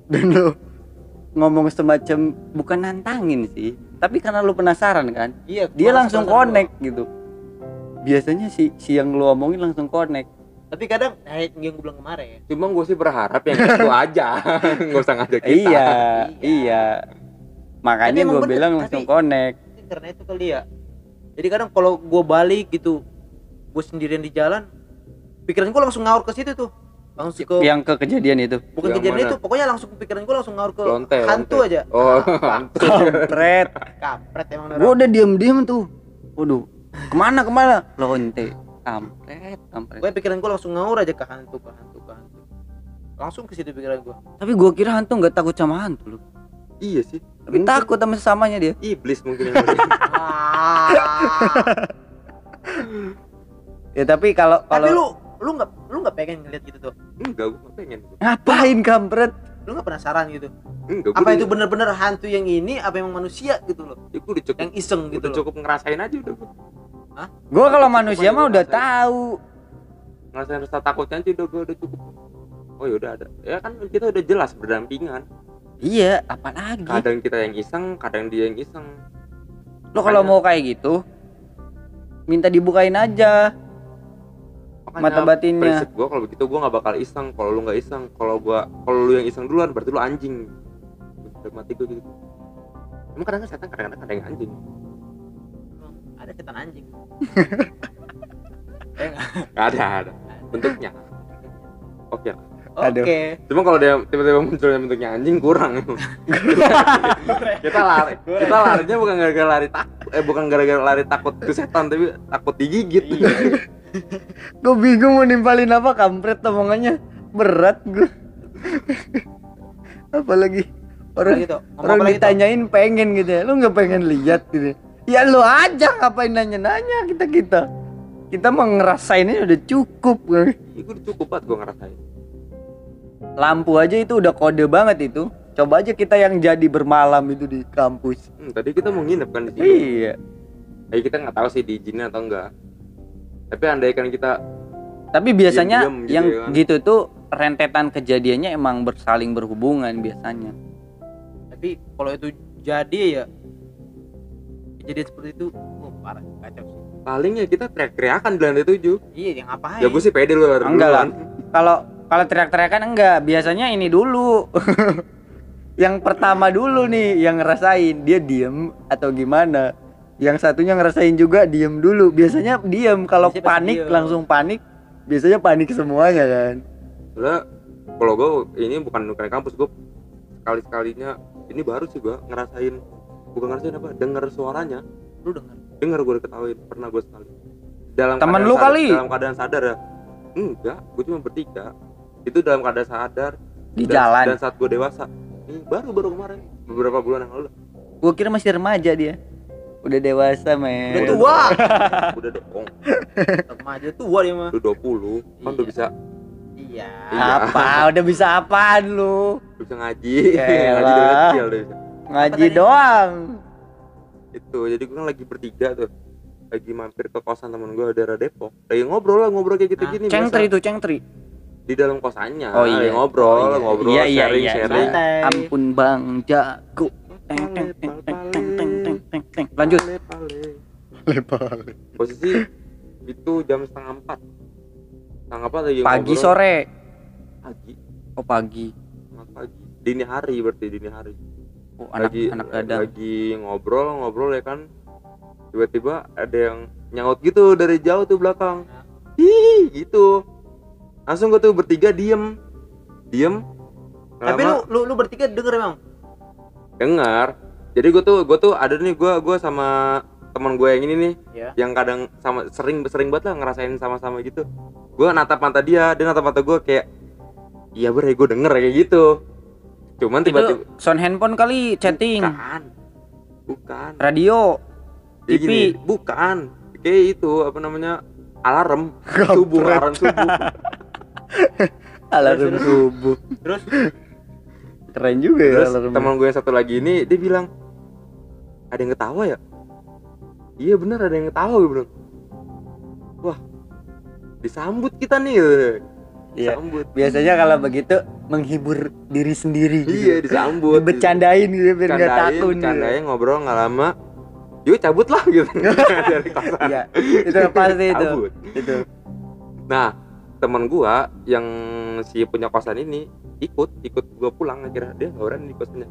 dan lo ngomong semacam bukan nantangin sih tapi karena lo penasaran kan
iya,
dia langsung
perasaan gua.
connect gitu biasanya si si yang lu omongin langsung connect
Tapi kadang kayak yang gue bilang kemarin.
Cuma gue sih berharap yang itu aja, nggak usah ngajak kita.
iya
Iya.
iya makanya gue bilang langsung
tapi-
connect
karena itu kali ya. Jadi kadang kalau gue balik gitu, gue sendirian di jalan, pikiran gue langsung ngaur ke situ tuh. Langsung ke
yang ke kejadian itu
bukan
Yang
kejadian
mana?
itu, pokoknya langsung pikiran gue langsung ngaur ke
Lonte,
hantu
lonte.
aja.
Oh, hantu.
kampret
kampret emang
gue udah diem diem tuh waduh ke mana ke mana lonte kampret kampret
Gue pikiran gue langsung ngaur aja ke hantu, ke hantu, ke hantu. Langsung ke situ pikiran gue.
tapi gue kira hantu nggak takut sama hantu loh
iya sih.
tapi
Mungkin
takut sama sesamanya dia
Iblis mungkin yang
ya tapi kalau
Tapi
kalau
lu lu nggak lu nggak pengen ngeliat gitu tuh?
Enggak, gue nggak pengen.
ngapain kampret
Lu nggak penasaran gitu?
Enggak,
Apa itu bener-bener hantu yang ini? Apa emang manusia gitu loh?
Ya, gue udah cukup,
Yang iseng gitu
udah
loh.
cukup ngerasain aja udah. gua.
gue kalau manusia mah udah tahu
Ngerasain rasa takutnya aja udah gue udah cukup. Oh ya udah ada. Ya kan kita udah jelas berdampingan.
iya apa lagi
Kadang kita yang iseng, kadang dia yang iseng.
lo kalau mau kayak gitu minta dibukain aja
Makanya
mata batinnya.
Prinsip gue kalau begitu gue nggak bakal iseng. Kalau lu nggak iseng kalau gua kalau lu yang iseng duluan berarti lu anjing. Udah mati gue gitu emang kadang kadang setan kadang-kadang ada yang anjing.
Ada setan anjing.
Nggak ada ada. Bentuknya. Oke.
Aduh.
Oke.
cuma kalau dia tiba-tiba munculnya bentuknya anjing kurang. Kita lari. Kita larinya bukan gara-gara lari takut eh bukan gara-gara lari takut ke setan tapi takut digigit.
Iya.
gue bingung mau nimpalin apa kampret omongannya. Berat gue apalagi orang
Apalagi? Ngomong
orang
apa lagi tuh?
ditanyain pengen gitu ya. Lu nggak pengen lihat gitu ya? Lu aja ngapain nanya-nanya kita kita. Kita mau ngerasainnya udah cukup
gue udah cukup banget gue ngerasain.
Lampu aja itu udah kode banget itu. Coba aja kita yang jadi bermalam itu di kampus.
Hmm, tadi kita mau nginep kan di sini.
Iya.
Eh kita nggak tahu sih diizinin atau enggak tapi andaikan kita
tapi biasanya
Diem-diem gitu
yang
ya kan.
gitu tuh rentetan kejadiannya emang bersaling berhubungan biasanya
Tapi kalau itu jadi ya kejadian seperti itu, oh parah kacau sih.
paling ya kita teriak-teriakan di lantai tujuh
Iya, yang ngapain?
ya gue sih pede lu lari
Enggak lah.
duluan.
kalau kalau teriak-teriakan enggak biasanya ini dulu yang pertama dulu nih yang ngerasain dia diem atau gimana yang satunya ngerasain juga diem dulu. Biasanya diem. Kalau panik
diem.
langsung panik biasanya panik semuanya kan.
Soalnya kalau gue ini bukan bukan kampus gue sekali sekalinya ini baru sih gue ngerasain bukan ngerasain apa dengar suaranya.
Lu denger.
dengar gue diketawain pernah gue sekali. Dalam
Temen
keadaan
lu
sadar-
kali?
dalam keadaan sadar ya. Enggak gue cuma bertiga. Itu dalam keadaan sadar.
Di
dan,
jalan?
dan saat gue dewasa. Ini baru baru kemarin. Beberapa bulan yang lalu.
Gua kira masih remaja dia Udah dewasa, men.
Udah tua.
udah dong
Remaja tua dia mah.
udah 20 kan udah
Iya.
bisa
Iya.
Iya.
Apa? Udah bisa apaan lu?
udah bisa ngaji ngaji dari kecil udah bisa
Ngaji doang.
itu jadi gue kan lagi bertiga tuh lagi mampir ke kosan temen gue daerah Depok lagi ngobrol lah ngobrol kayak gitu gini
Cengtri itu, cengtri.
di dalam kosannya
Oh, iya.
lagi ngobrol
Oh, iya.
ngobrol
Iya, iya,
sharing
iya.
sharing
Santai.
Ampun Bang Jago. Teng teng teng teng teng teng teng teng teng. Lanjut.
Pale, pale. posisi itu jam setengah empat setengah empat lagi
Pagi
ngobrol.
sore.
pagi
Oh pagi.
setengah pagi dini hari berarti dini hari
Oh anak
lagi
anak gadang.
lagi ngobrol ngobrol ya kan tiba-tiba ada yang nyaut gitu dari jauh tuh belakang hi gitu langsung gue tuh bertiga diem diem
Tapi lu lu lu bertiga denger emang?
dengar jadi gue tuh gue tuh ada nih gue gue sama teman gue yang ini nih
Iya.
yang kadang sama sering sering banget lah ngerasain sama-sama gitu gue natap mata dia dia natap mata gue kayak iya ber gue denger kayak gitu cuman tiba-tiba
sound handphone kali chatting.
bukan bukan
Radio.
Jadi
TV.
gini, bukan kayak itu apa namanya alarm subuh alarm subuh
Alarm subuh.
Terus
Keren juga ya
terus teman gue yang satu lagi ini dia bilang ada yang ketawa ya iya bener ada yang ketawa gue bilang wah disambut kita nih gitu.
Iya.
disambut
Biasanya kalau begitu menghibur diri sendiri.
iya disambut
Bercandain gitu biar nggak
Bercandain,
takut. gitu.
bercandain ngobrol nggak lama yuk cabut lah gitu dari kosan
Iya. Itu pasti itu.
cabut
Itu.
nah teman gua yang si punya kosan ini ikut ikut gua pulang akhirnya dia nggak berani di kosannya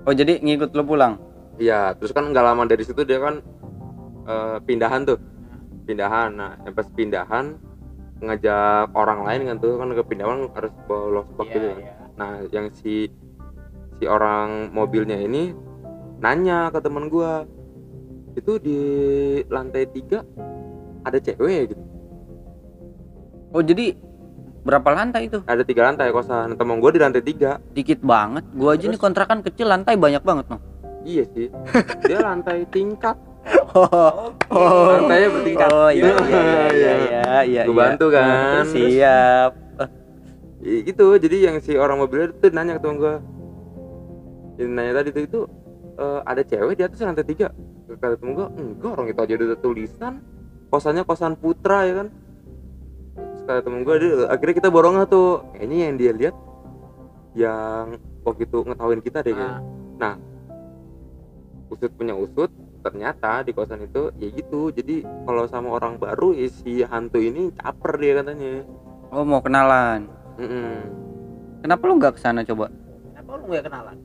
Oh jadi ngikut lo pulang.
Iya terus kan nggak lama dari situ dia kan eh, pindahan tuh pindahan nah yang pas pindahan ngajak orang lain kan tuh kan ke pindahan harus bawa losbak gitu
Iya,
kan
iya.
nah yang si si orang mobilnya ini nanya ke teman gua itu di lantai tiga ada cewek gitu
Oh jadi berapa lantai itu?
ada tiga lantai kosan teman gua di lantai tiga
Dikit banget. Gua aja
Terus?
nih kontrakan kecil lantai banyak banget noh.
Iya sih. Dia lantai tingkat.
Oh,
lantainya bertingkat.
Oh iya
Iya,
iya iya iya iya.
Gua
iya.
bantu kan.
Siap.
I- itu jadi yang si orang mobilnya itu nanya ke teman gua. Yang nanya tadi tuh itu "Eh, ada cewek di atas lantai tiga? Kata temen gua enggak orang itu aja udah ada tulisan. Kosannya kosan putra ya kan? Kata temen dia, akhirnya kita borong tuh. Kayaknya yang dia lihat yang waktu itu ngetawain kita deh kayaknya.
Nah,
usut punya usut ternyata di kosan itu ya gitu jadi kalau sama orang baru ya si hantu ini caper dia katanya
Oh mau kenalan.
Mm-mm.
Kenapa lu nggak ke sana coba?
kenapa lu gak kenalan?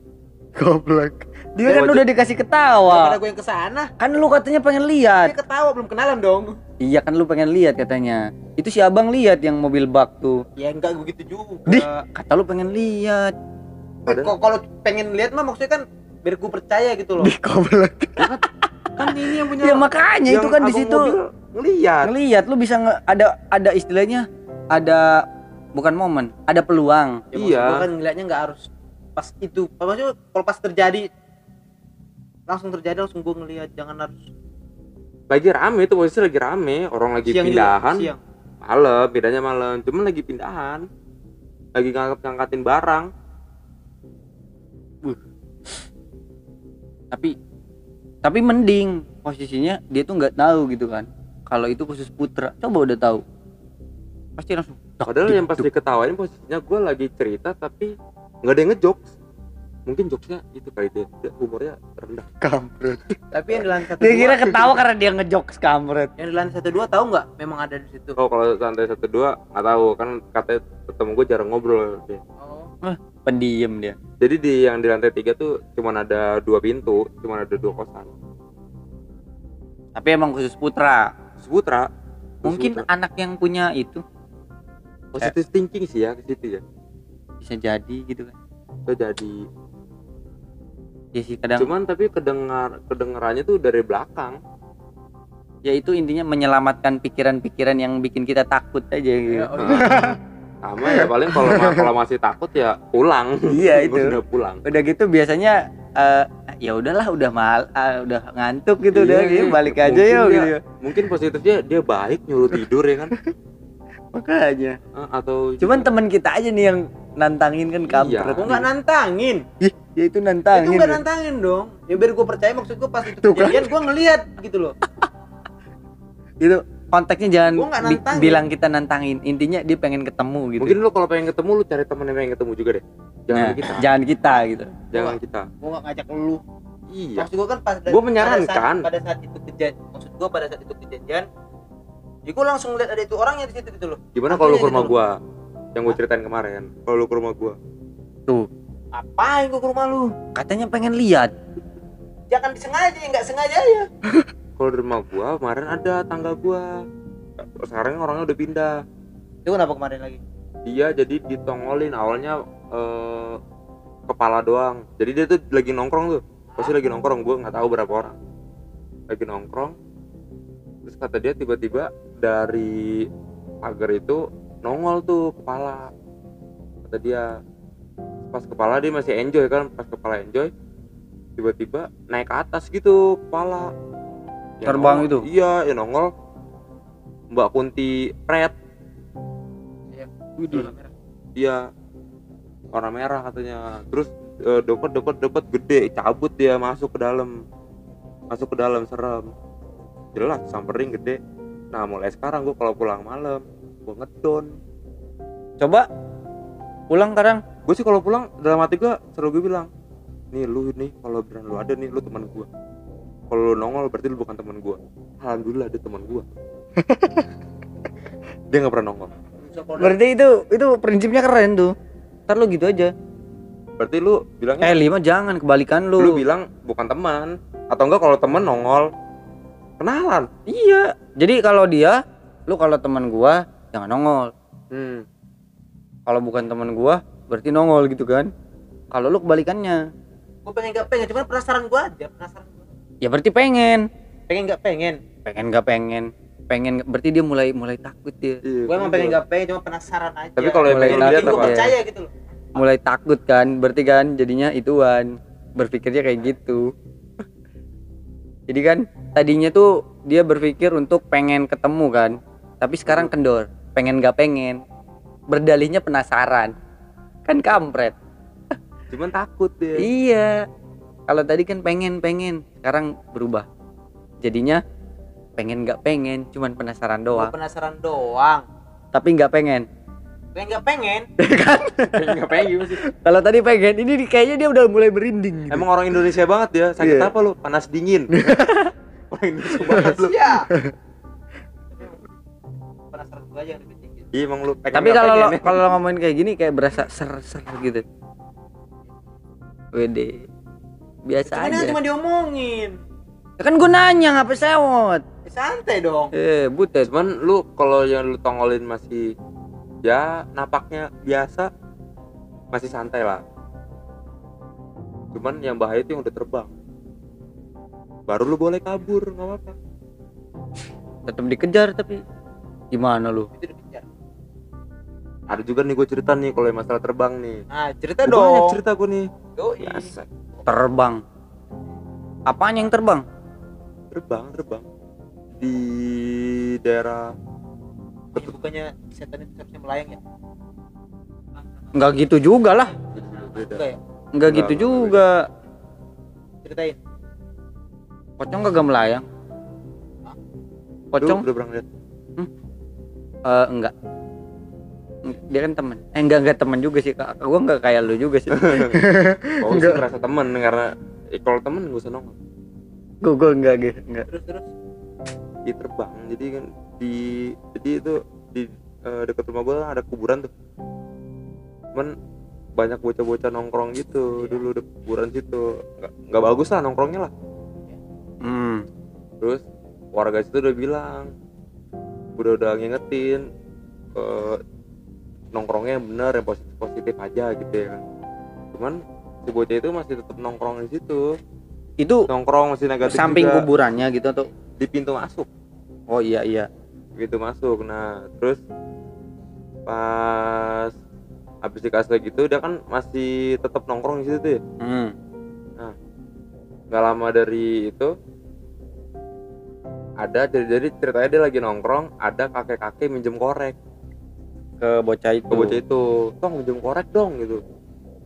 Goblok. Dia kan udah dikasih ketawa.
gue yang ke sana,
Kan lu katanya pengen lihat.
dia ketawa belum kenalan dong.
Iya kan lu pengen lihat katanya. Itu si abang lihat yang mobil bak tuh.
Ya enggak begitu juga.
Di. Kata lu pengen lihat.
Kok kalau pengen lihat mah maksudnya kan biar gue percaya gitu loh.
Goblok.
kan ini yang punya
Ya makanya itu kan di situ
mobil ngeliat
ngelihat lu bisa nge- ada ada istilahnya ada bukan momen, ada peluang.
Ya,
Iya.
kan ngeliatnya nggak harus pas itu. Maksudnya kalau pas terjadi langsung terjadi langsung gue ngelihat jangan harus
lagi rame itu posisi lagi rame orang lagi
siang juga,
pindahan
siang.
malam bedanya malam cuman lagi pindahan lagi ngangkat ngangkatin barang
Tapi tapi mending posisinya dia tuh nggak tahu gitu kan. Kalau itu khusus putra, coba udah tahu. Pasti langsung.
padahal yang pas
duk.
diketawain posisinya gue lagi cerita tapi nggak ada yang ngejokes mungkin jokesnya itu kali dia, dia humornya rendah
kampret.
Tapi yang di lantai satu
Dia
dua,
kira ketawa karena dia ngejokes kampret.
yang di lantai satu dua tahu nggak? Memang ada di situ.
oh kalau santai satu dua nggak tahu kan katanya ketemu gue jarang ngobrol dia.
Oh.
Pendiam dia.
jadi di yang di lantai tiga tuh cuman ada dua pintu cuman ada dua kosan
Tapi emang khusus putra.
Seputra
Mungkin anak yang punya itu
positive thinking sih ya ke situ ya
bisa jadi gitu kan.
itu jadi
Ya sih kadang
cuman tapi kedengar kedengarannya tuh dari belakang
ya itu intinya menyelamatkan pikiran-pikiran yang bikin kita takut aja gitu.
Ya, udah.
sama ya paling kalau kalau masih takut ya pulang
Iya, itu.
udah pulang
udah gitu biasanya eh, ya udahlah udah mal ah, udah ngantuk gitu udah
Iya,
gitu, balik aja
mungkin
yuk
dia-
gitu
mungkin positifnya dia baik nyuruh tidur ya kan
makanya
Eh, atau
cuman temen kita aja nih yang nantangin kan
Iya.
kampret
Gua nggak nantangin.
Ih, ya itu
itu
nantangin
nggak nantangin dong. Ya biar gua percaya maksud gua pas itu
Tuh kan.
kejadian gua ngelihat gitu loh.
itu konteksnya jangan
Gua
bi-
nantangin.
bilang kita nantangin. Intinya dia pengen ketemu gitu.
Mungkin lu kalau pengen ketemu lu cari temen yang pengen ketemu juga deh. Jangan
Nah,
kita.
jangan kita gitu.
Jangan kita.
Gua nggak ngajak lu.
iya.
Maksud gua kan pas
Gua menyarankan.
pada saat, pada saat itu kejadian maksud gua pada saat itu kejadian ya gua langsung lihat ada itu orangnya di situ gitu loh.
gimana kalau lu ke rumah
gitu
gua? yang gua ceritain kemarin. Kalau lu ke rumah gua.
Tuh.
Apain gua ke rumah lu?
katanya pengen lihat.
Jangan disengaja ya nggak sengaja ya.
kalau di rumah gua kemarin ada tangga gua. Sekarang orangnya udah pindah.
Itu kenapa kemarin lagi?
dia jadi ditongolin. Awalnya eh, kepala doang. Jadi dia tuh lagi nongkrong tuh. Pasti lagi nongkrong. Gua nggak tahu berapa orang. Lagi nongkrong. Terus kata dia tiba-tiba dari pagar itu nongol tuh kepala. Kata dia pas kepala dia masih enjoy kan? Pas kepala enjoy tiba-tiba naik ke atas gitu kepala Yang
Terbang
nongol-
itu?
iya yang nongol. Mbak Kunti Pret.
Widih.
Iya. Warna merah katanya. Terus eh, dopet dopet dopet gede. Cabut dia masuk ke dalam. Masuk ke dalam serem. Jelas samperin gede. Nah mulai sekarang gua kalau pulang malam gua ngedon.
Coba. Pulang sekarang
gue sih kalau pulang dalam hati gua selalu gue bilang nih lu nih kalau beneran lu ada nih lu teman gua kalau lu nongol berarti lu bukan teman gua. Alhamdulillah ada teman gua. Dia nggak pernah nongol.
Berarti itu itu prinsipnya keren tuh. Ntar lu gitu aja.
Berarti lu bilangnya
eh lima jangan kebalikan lu,
lu bilang bukan teman. Atau enggak kalau temen nongol. Kenalan.
Iya. Jadi kalau dia lu kalau teman gua jangan nongol.
Hmm.
kalau bukan teman gua berarti nongol gitu kan. Kalau lu kebalikannya.
Gua pengen nggak pengen, cuman penasaran gua aja, penasaran.
Ya berarti pengen.
Pengen nggak pengen.
pengen nggak pengen. Pengen berarti dia mulai mulai takut dia.
Gua emang pengen nggak pengen, cuma penasaran aja.
tapi kalau yang
Mulai
pengen lihat apa?
ya.
percaya gitu loh.
mulai takut kan berarti kan jadinya ituan. Berpikirnya kayak gitu. Jadi kan tadinya tuh dia berpikir untuk pengen ketemu kan. Tapi sekarang kendor. Pengen gak pengen. Berdalihnya penasaran. Kan kampret.
Cuman takut dia.
Iya kalau tadi kan pengen pengen. Sekarang berubah. Jadinya pengen gak pengen cuman penasaran
Gua
doang.
penasaran doang.
tapi nggak pengen.
Pengen nggak pengen.
nggak pengen sih.
Kalau tadi pengen ini kayaknya dia udah mulai merinding gitu.
emang orang Indonesia banget ya. Sakit
Iya.
apa lu? Panas dingin. Orang Indonesia banget lu.
Iya. penasaran gua aja yang lebih tinggi.
iya emang lu pengen
tapi
nggak
kalau kalau ngomongin kayak gini kayak berasa ser-ser gitu. Wede biasa
Cuman
aja
kan cuma diomongin.
Ya kan gue nanya ngapa sewot
Ya, santai dong.
eh butet
cuman lu kalau yang lu tongolin masih ya napaknya biasa masih santai lah cuman yang bahaya itu yang udah terbang baru lu boleh kabur nggak apa-apa
tetap dikejar tapi gimana lu
Itu dikejar.
ada juga nih gue cerita nih kalau yang masalah terbang nih
Nah, cerita
Gua banyak
dong.
cerita gue nih
Yoi.
biasa
terbang. Apaan yang terbang?
Terbang terbang. Di daerah
Ini bukannya setan itu seharusnya melayang ya?
nggak gitu juga lah.
Ya?
nggak gitu juga.
Ceritain.
pocong kagak melayang. Pocong?
Lu udah pernah lihat
eh, enggak dia kan teman eh enggak enggak teman juga sih kak gua enggak kayak lu juga sih
oh sih
Enggak.
ngerasa temen karena eh, kalau temen gak usah nongol
gua gua enggak gitu enggak
Terus terus.
di terbang jadi kan di jadi itu di eh, dekat rumah gua ada kuburan tuh cuman banyak bocah-bocah nongkrong gitu
Iya.
dulu di kuburan situ nggak nggak bagus lah nongkrongnya lah
hmm.
terus warga situ udah bilang udah udah ngingetin eh, nongkrongnya yang bener yang positif positif aja gitu ya kan. Cuman si bocah itu masih tetap nongkrong di situ.
Itu
nongkrong masih negatif
samping
juga.
kuburannya gitu atau?
Di pintu masuk.
Oh iya iya.
Pintu masuk. Nah terus pas habis dikasih kayak gitu dia kan masih tetap nongkrong di situ tuh ya?
Hmm.
nggak lama dari itu ada jadi, jadi ceritanya dia lagi nongkrong ada kakek kakek minjem korek
Ke bocah itu.
ke bocah itu tong minjem korek dong gitu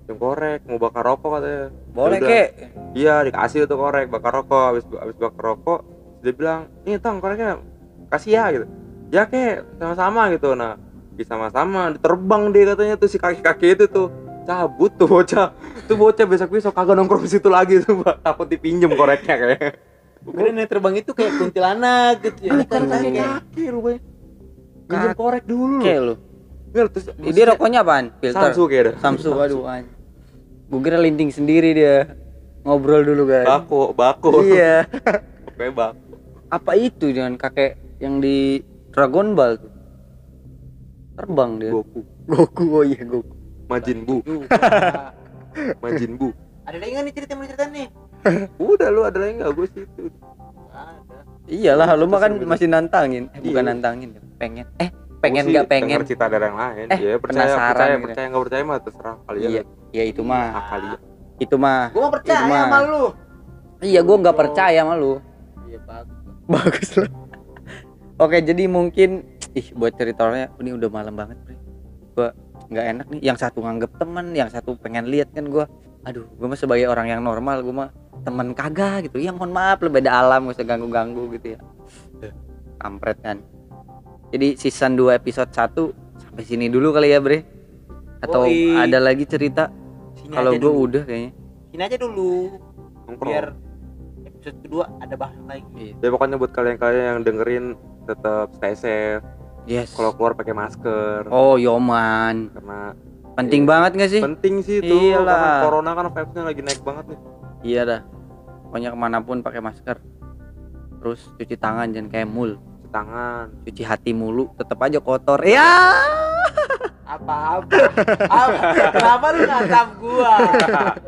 minjem korek mau bakar rokok katanya
Boleh
Yaudah.
kek.
iya dikasih tuh korek bakar rokok habis habis bakar rokok dia bilang ini tong koreknya kasih ya gitu ya kek sama-sama gitu nah bisa sama-sama terbang dia katanya tuh si kaki kaki itu tuh cabut tuh bocah tuh bocah besok besok kagak nongkrong situ lagi tuh Mbak. takut dipinjem koreknya kayak
Keren yang terbang itu kayak kuntilanak gitu ya.
Bukan,
Kan
bukan.
kayak-
kaki rupanya minjem korek dulu
Kek lu.
Terus
Dia rokoknya apaan? Filter.
Samsu kayak dah
Samsu, waduh. Gue kira linting sendiri dia. Ngobrol dulu kan.
bako bako
Iya.
Pokoknya bako
Apa itu dengan kakek yang di Dragon Ball tuh? Terbang dia.
Goku
Goku, oh iya Goku.
Majin Bu. Majin Bu
Ada lagi nggak nih cerita mau cerita nih?
udah lu ada lagi nggak gue situ
Ada.
Iyalah, lu mah kan masih nantangin. Eh, bukan
Iya.
nantangin, pengen. Eh, pengen nggak pengen?
denger cerita dari yang lain
Eh,
ya percaya
penasaran
percaya
gitu.
percaya nggak percaya mah terserah kalian
Iya, ya itu mah.
ah kalian
Itu mah.
Gua percaya
mah.
sama lu.
Iya, gua nggak percaya sama lu.
Iya bagus.
Bagus lah. Oke, jadi mungkin ih buat ceritanya ini udah malam banget, Bre. Gua nggak enak nih. Yang satu nganggep temen, yang satu pengen lihat kan gua. Aduh, gua mah sebagai orang yang normal, gua mah temen kagak gitu. Ya mohon maaf, lu beda alam, gak usah ganggu-ganggu gitu ya. Kampret kan. Jadi season 2 episode 1 sampai sini dulu kali ya, Bre. Atau
Yoi.
ada lagi cerita? Kalau
dulu.
udah kayaknya.
Sini aja dulu.
nongkrong
Biar episode kedua ada bahasan lagi.
Iya.
ya pokoknya buat kalian-kalian yang dengerin tetap stay safe
Yes.
kalau keluar pakai masker
Oh, Yoman.
karena
Penting
Iya.
banget gak sih?
penting sih itu
Iyalah.
karena corona kan vibesnya lagi naik banget nih
Iya dah. Pokoknya ke mana pun pakai masker. Terus cuci tangan jangan kayak mul.
Tangan
Cuci hati mulu, tetap aja kotor. Ya.
Apa apa? apa? Kenapa lu natap gua?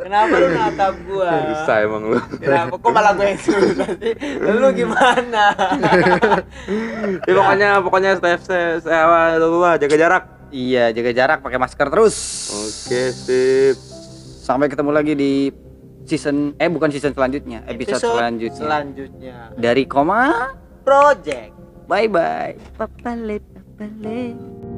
Kenapa lu natap gua?
bisa emang lu
Kenapa kok malah gue yang susah sih? Lu gimana?
ya pokoknya pokoknya safe saya lu jaga jarak
Iya, jaga jarak, pakai masker terus.
oke sip
Sampai ketemu lagi di season eh bukan season selanjutnya, episode, selanjutnya.
Selanjutnya.
Dari koma.
Project.
Bye bye. Papale papale.